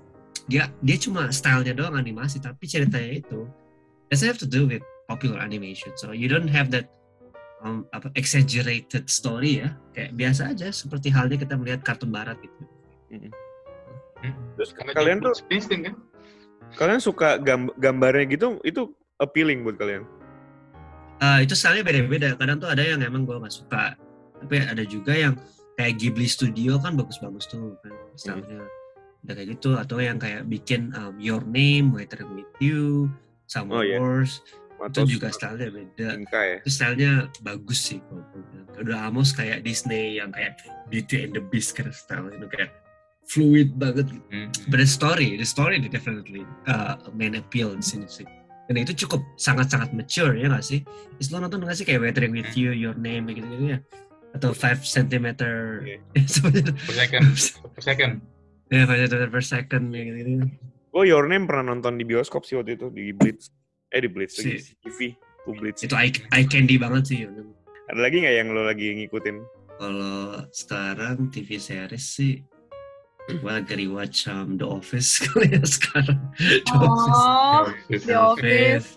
dia dia cuma stylenya doang animasi tapi ceritanya itu doesn't have to do with popular animation. So you don't have that um, apa exaggerated story ya. Kayak biasa aja seperti halnya kita melihat kartun barat gitu. Terus Karena kalian Jumbo tuh kan kalian suka gam- gambarnya gitu itu appealing buat kalian? Eh, itu stylenya beda-beda. Kadang tuh ada yang emang gue nggak suka. Tapi ada juga yang kayak Ghibli Studio kan bagus-bagus tuh kan stylenya. Ada kayak gitu atau yang kayak bikin um, Your Name, Waiting with You, Summer Oh, iya. Wars Atau itu juga stylenya beda. Inka ya? Itu stylenya bagus sih kalau. Udah Amos kayak Disney yang kayak Beauty and the Beast of style itu kayak fluid banget gitu. Hmm. But the story, the story definitely uh, main appeal di sini sih. Dan itu cukup sangat-sangat mature ya nggak sih? Is lo nonton nggak sih kayak Weathering with You, Your Name gitu gitu ya? Atau 5 cm Iya. <laughs> per second per second ya 5 cm per second ya gitu gitu. Gue Your Name pernah nonton di bioskop sih waktu itu di Blitz. Eh di Blitz lagi Si- TV. Ku Blitz. Itu eye, eye candy banget sih. Your Name. Ada lagi nggak yang lo lagi ngikutin? Kalau sekarang TV series sih gue lagi rewatch um, The Office <laughs> kali ya sekarang. The Office. Oh, Terus- The Office.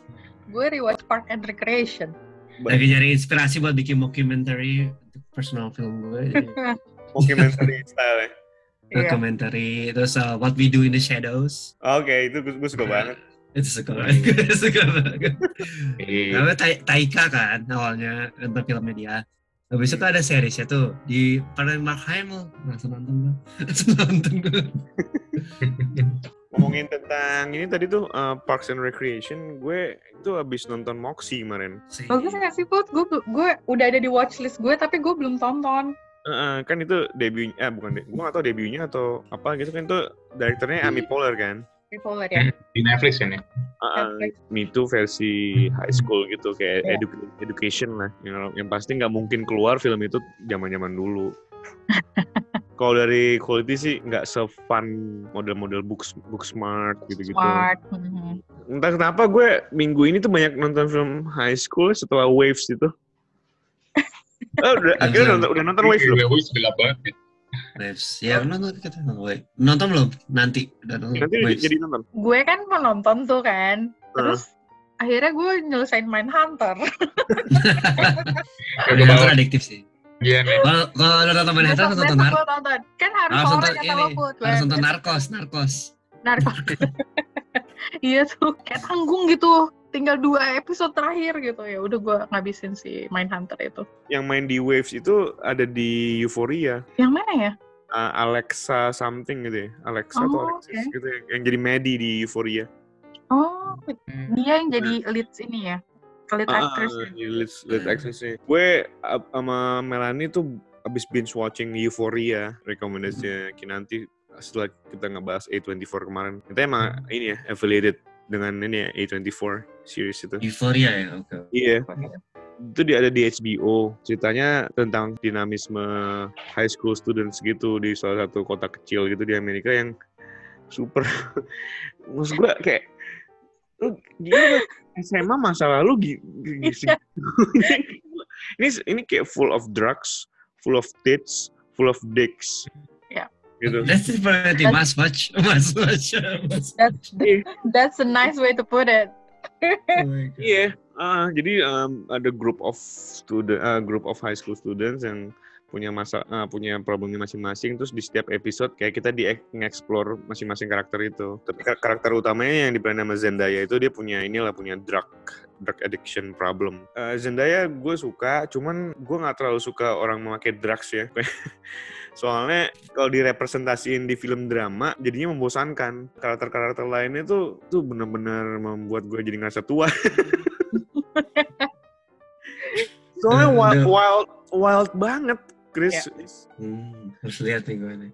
Gue rewatch Park and Recreation. Lagi nyari inspirasi buat bikin mockumentary untuk personal film gue. Jadi <laughs> Documentary style ya? Iya. documentary terus uh, What We Do in the Shadows. Oke, itu gue, gue suka banget. Itu suka banget. <laughs> Gue suka banget. Iya. Namanya Tai- Taika kan awalnya nonton filmnya dia. Habis itu ada seriesnya tuh di peran Mark Hamill. Langsung nonton gue. Langsung <laughs> nonton gue. <laughs> Ngomongin tentang ini tadi tuh uh, Parks and Recreation, gue itu habis nonton Moxie kemarin. Bagus nggak sih Put? Gue gue udah ada di watchlist gue tapi gue belum tonton. Uh, kan itu debutnya, eh bukan, de- gue gak tau debutnya atau apa gitu kan itu direkturnya Amy Poehler kan. Bipolar ya. di Netflix kan ya Uh, Netflix. Me Too versi high school gitu kayak Iya. edu- education lah. Yang, yang pasti nggak mungkin keluar film itu zaman-zaman dulu. <laughs> Kalau dari quality sih nggak se-fun model-model book book smart gitu-gitu. Smart. Mhm. Entah kenapa gue minggu ini tuh banyak nonton film high school setelah Waves itu. Oh, <laughs> udah, akhirnya nonton, udah nonton Waves belum? Iya, Waves gelap banget ya. Waves. Ya nonton kita nonton Waves. Nonton belum? Nanti. Nonton Nanti Waves. jadi nonton. Gue kan mau nonton tuh kan. Terus akhirnya gue nyelesain main Hunter. <laughs> Udah Hunter adiktif sih. dia nih Kalau kalau udah nonton Main Hunter harus nonton nonton. Kan harus Harus nonton ini. Harus nonton Narcos, Narcos. Narkos. <laughs> iya tuh kayak tanggung gitu. Tinggal dua episode terakhir gitu ya. Udah gue ngabisin si main Hunter itu. Yang main di Waves itu ada di Euphoria. Yang mana ya? Uh, Alexa something gitu ya. Alexa atau Oh, Alexis oke. gitu ya. Yang jadi Maddie di Euphoria. Oh, Hmm. dia yang jadi leads ini ya, lead Ah, actress. di lead, lead actress-nya. Gue uh, sama Melanie tuh abis binge watching Euphoria rekomendasinya Kinanti setelah kita ngebahas A24 kemarin. Kita emang ini ya affiliated dengan ini ya A24 series itu. Euphoria ya, oke. Iya. Itu dia ada di HBO. Ceritanya tentang dinamisme high school students gitu di salah satu kota kecil gitu di Amerika yang super. <laughs> Maksud gue kayak lu gila SMA masa lalu gi- gi- gi- <laughs> ini ini kayak full of drugs, full of tits, full of dicks. Ya. Gitu. That's mas match, mas match, mas That's that's a nice way to put it. <laughs> Iya, ah, jadi um, ada group of student, ah, group of high school students yang punya masa, ah, punya problemnya masing-masing. Terus di setiap episode kayak kita di explore masing-masing karakter itu. Tapi kar- karakter utamanya yang diperanin sama Zendaya itu dia punya inilah punya drug drug addiction problem. Eh, Zendaya gue suka, cuman gue nggak terlalu suka orang memakai drugs ya. <laughs> Soalnya kalau direpresentasiin di film drama jadinya membosankan. Karakter-karakter lainnya tuh tuh benar-benar membuat gue jadi ngerasa tua. <laughs> Soalnya Eh, wild, wild, wild banget, Chris. Hmm, harus lihat nih gue nih.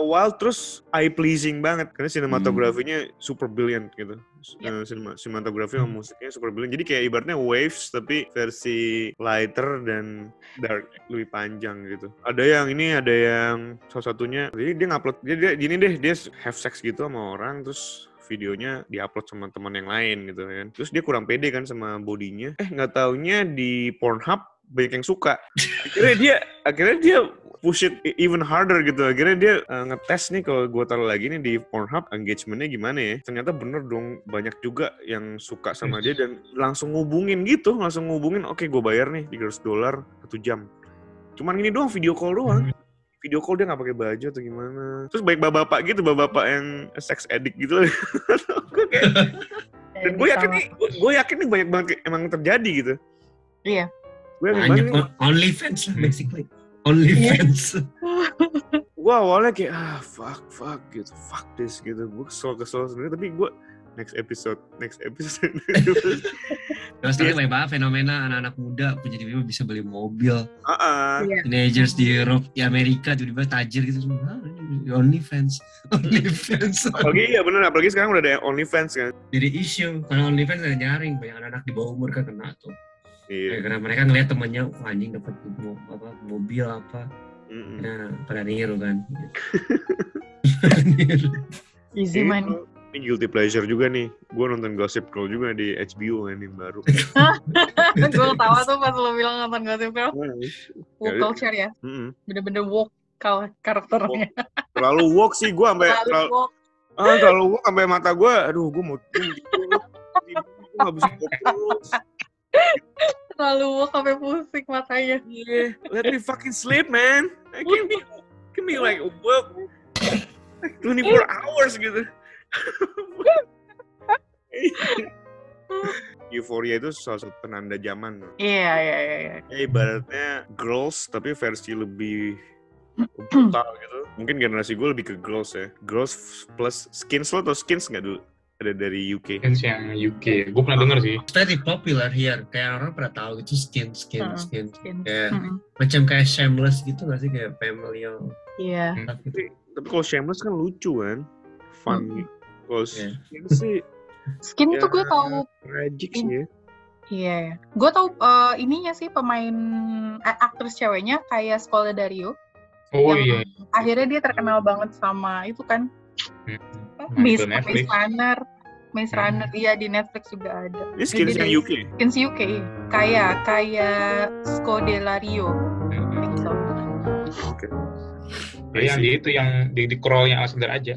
Wild terus eye pleasing banget karena sinematografinya super brilliant gitu. Uh, sinema- sinematografi sama musiknya super brilliant. Jadi kayak ibaratnya waves tapi versi lighter dan dark lebih panjang gitu. Ada yang ini ada yang salah satunya jadi dia ngupload dia, dia gini deh dia have sex gitu sama orang terus videonya diupload sama teman yang lain gitu kan. Terus dia kurang pede kan sama bodinya. Eh nggak taunya di Pornhub banyak yang suka. Akhirnya dia akhirnya dia push it even harder gitu. Akhirnya dia uh, ngetes nih kalau gue taruh lagi nih di Pornhub engagementnya gimana ya. Ternyata bener dong banyak juga yang suka sama dia dan langsung ngubungin gitu. Langsung ngubungin oke gue bayar nih 300 dolar satu jam. Cuman ini doang video call doang. Video call dia nggak pakai baju atau gimana. Terus baik bapak-bapak gitu, bapak-bapak yang sex addict gitu. <laughs> Gua kayak- dan gue yakin nih, gue yakin nih banyak banget emang terjadi gitu. Iya. Gue Banyak banget. on- OnlyFans lah basically. OnlyFans. <laughs> gue awalnya kayak ah fuck fuck gitu fuck this gitu gue kesel kesel sebenarnya tapi gue next episode next episode <laughs> Terus tadi banyak banget fenomena anak-anak muda tiba-tiba bisa beli mobil. ah. Iya. Teenagers di Europe, di Amerika tiba-tiba tajir gitu. Ah, ini OnlyFans. <laughs> OnlyFans. apalagi ya bener apalagi sekarang udah ada OnlyFans kan Jadi isu. Karena OnlyFans ada nyaring. Banyak anak-anak di bawah umur kan kena tuh. Ya, iya karena mereka ngeliat temennya, wah anjing dapat mo- apa, mobil apa. Mm-mm. Nah, pada niru kan. Pada <laughs> niru. Easy Ini money. ini guilty pleasure juga nih gue nonton Gossip Girl juga di HBO kan yang baru <laughs> gue tawa tuh pas lo bilang nonton Gossip Girl. Woke culture ya. Bener-bener woke kal- karakternya. terlalu woke sih gue sampai Terlalu woke. ah, terlalu woke sampai mata gue aduh gue mau gue nggak bisa fokus Terlalu woke sampai pusing matanya. Yeah, let me fucking sleep, man. I can be, can be like work like 24 hours gitu. <laughs> Euphoria itu salah satu penanda zaman. Iya, iya, iya. iya. Ya ibaratnya girls tapi versi lebih brutal gitu. Mungkin generasi gue lebih ke girls ya. Girls plus skins lo atau skins nggak dulu? Ada dari UK. Skins yang UK. Gue pernah denger sih. Very popular here. Kayak orang pada tahu gitu skin, skin, Heeh. skin. Skin. Kayak Mm-mm. macam kayak shameless gitu gak sih kayak family yang Iya. Tapi, tapi kalau Shameless kan lucu kan, fun. Gitu. Kalau Iya. skins sih Skin ya, tuh gue tahu tragic sih ya. Iya, gue tahu eh, ininya sih pemain eh, aktris ceweknya kayak Scola Dario. Oh yang iya. Akhirnya dia terkenal banget sama itu kan Hmm. Ke Netflix. Maze Runner. Maze Hmm. Runner, iya di Netflix juga ada. Ini skins yang UK. Skins UK, kayak kayak Scodelario. Hmm. So. Oke. Ya, yang di itu yang di, di crawl yang Alexander aja.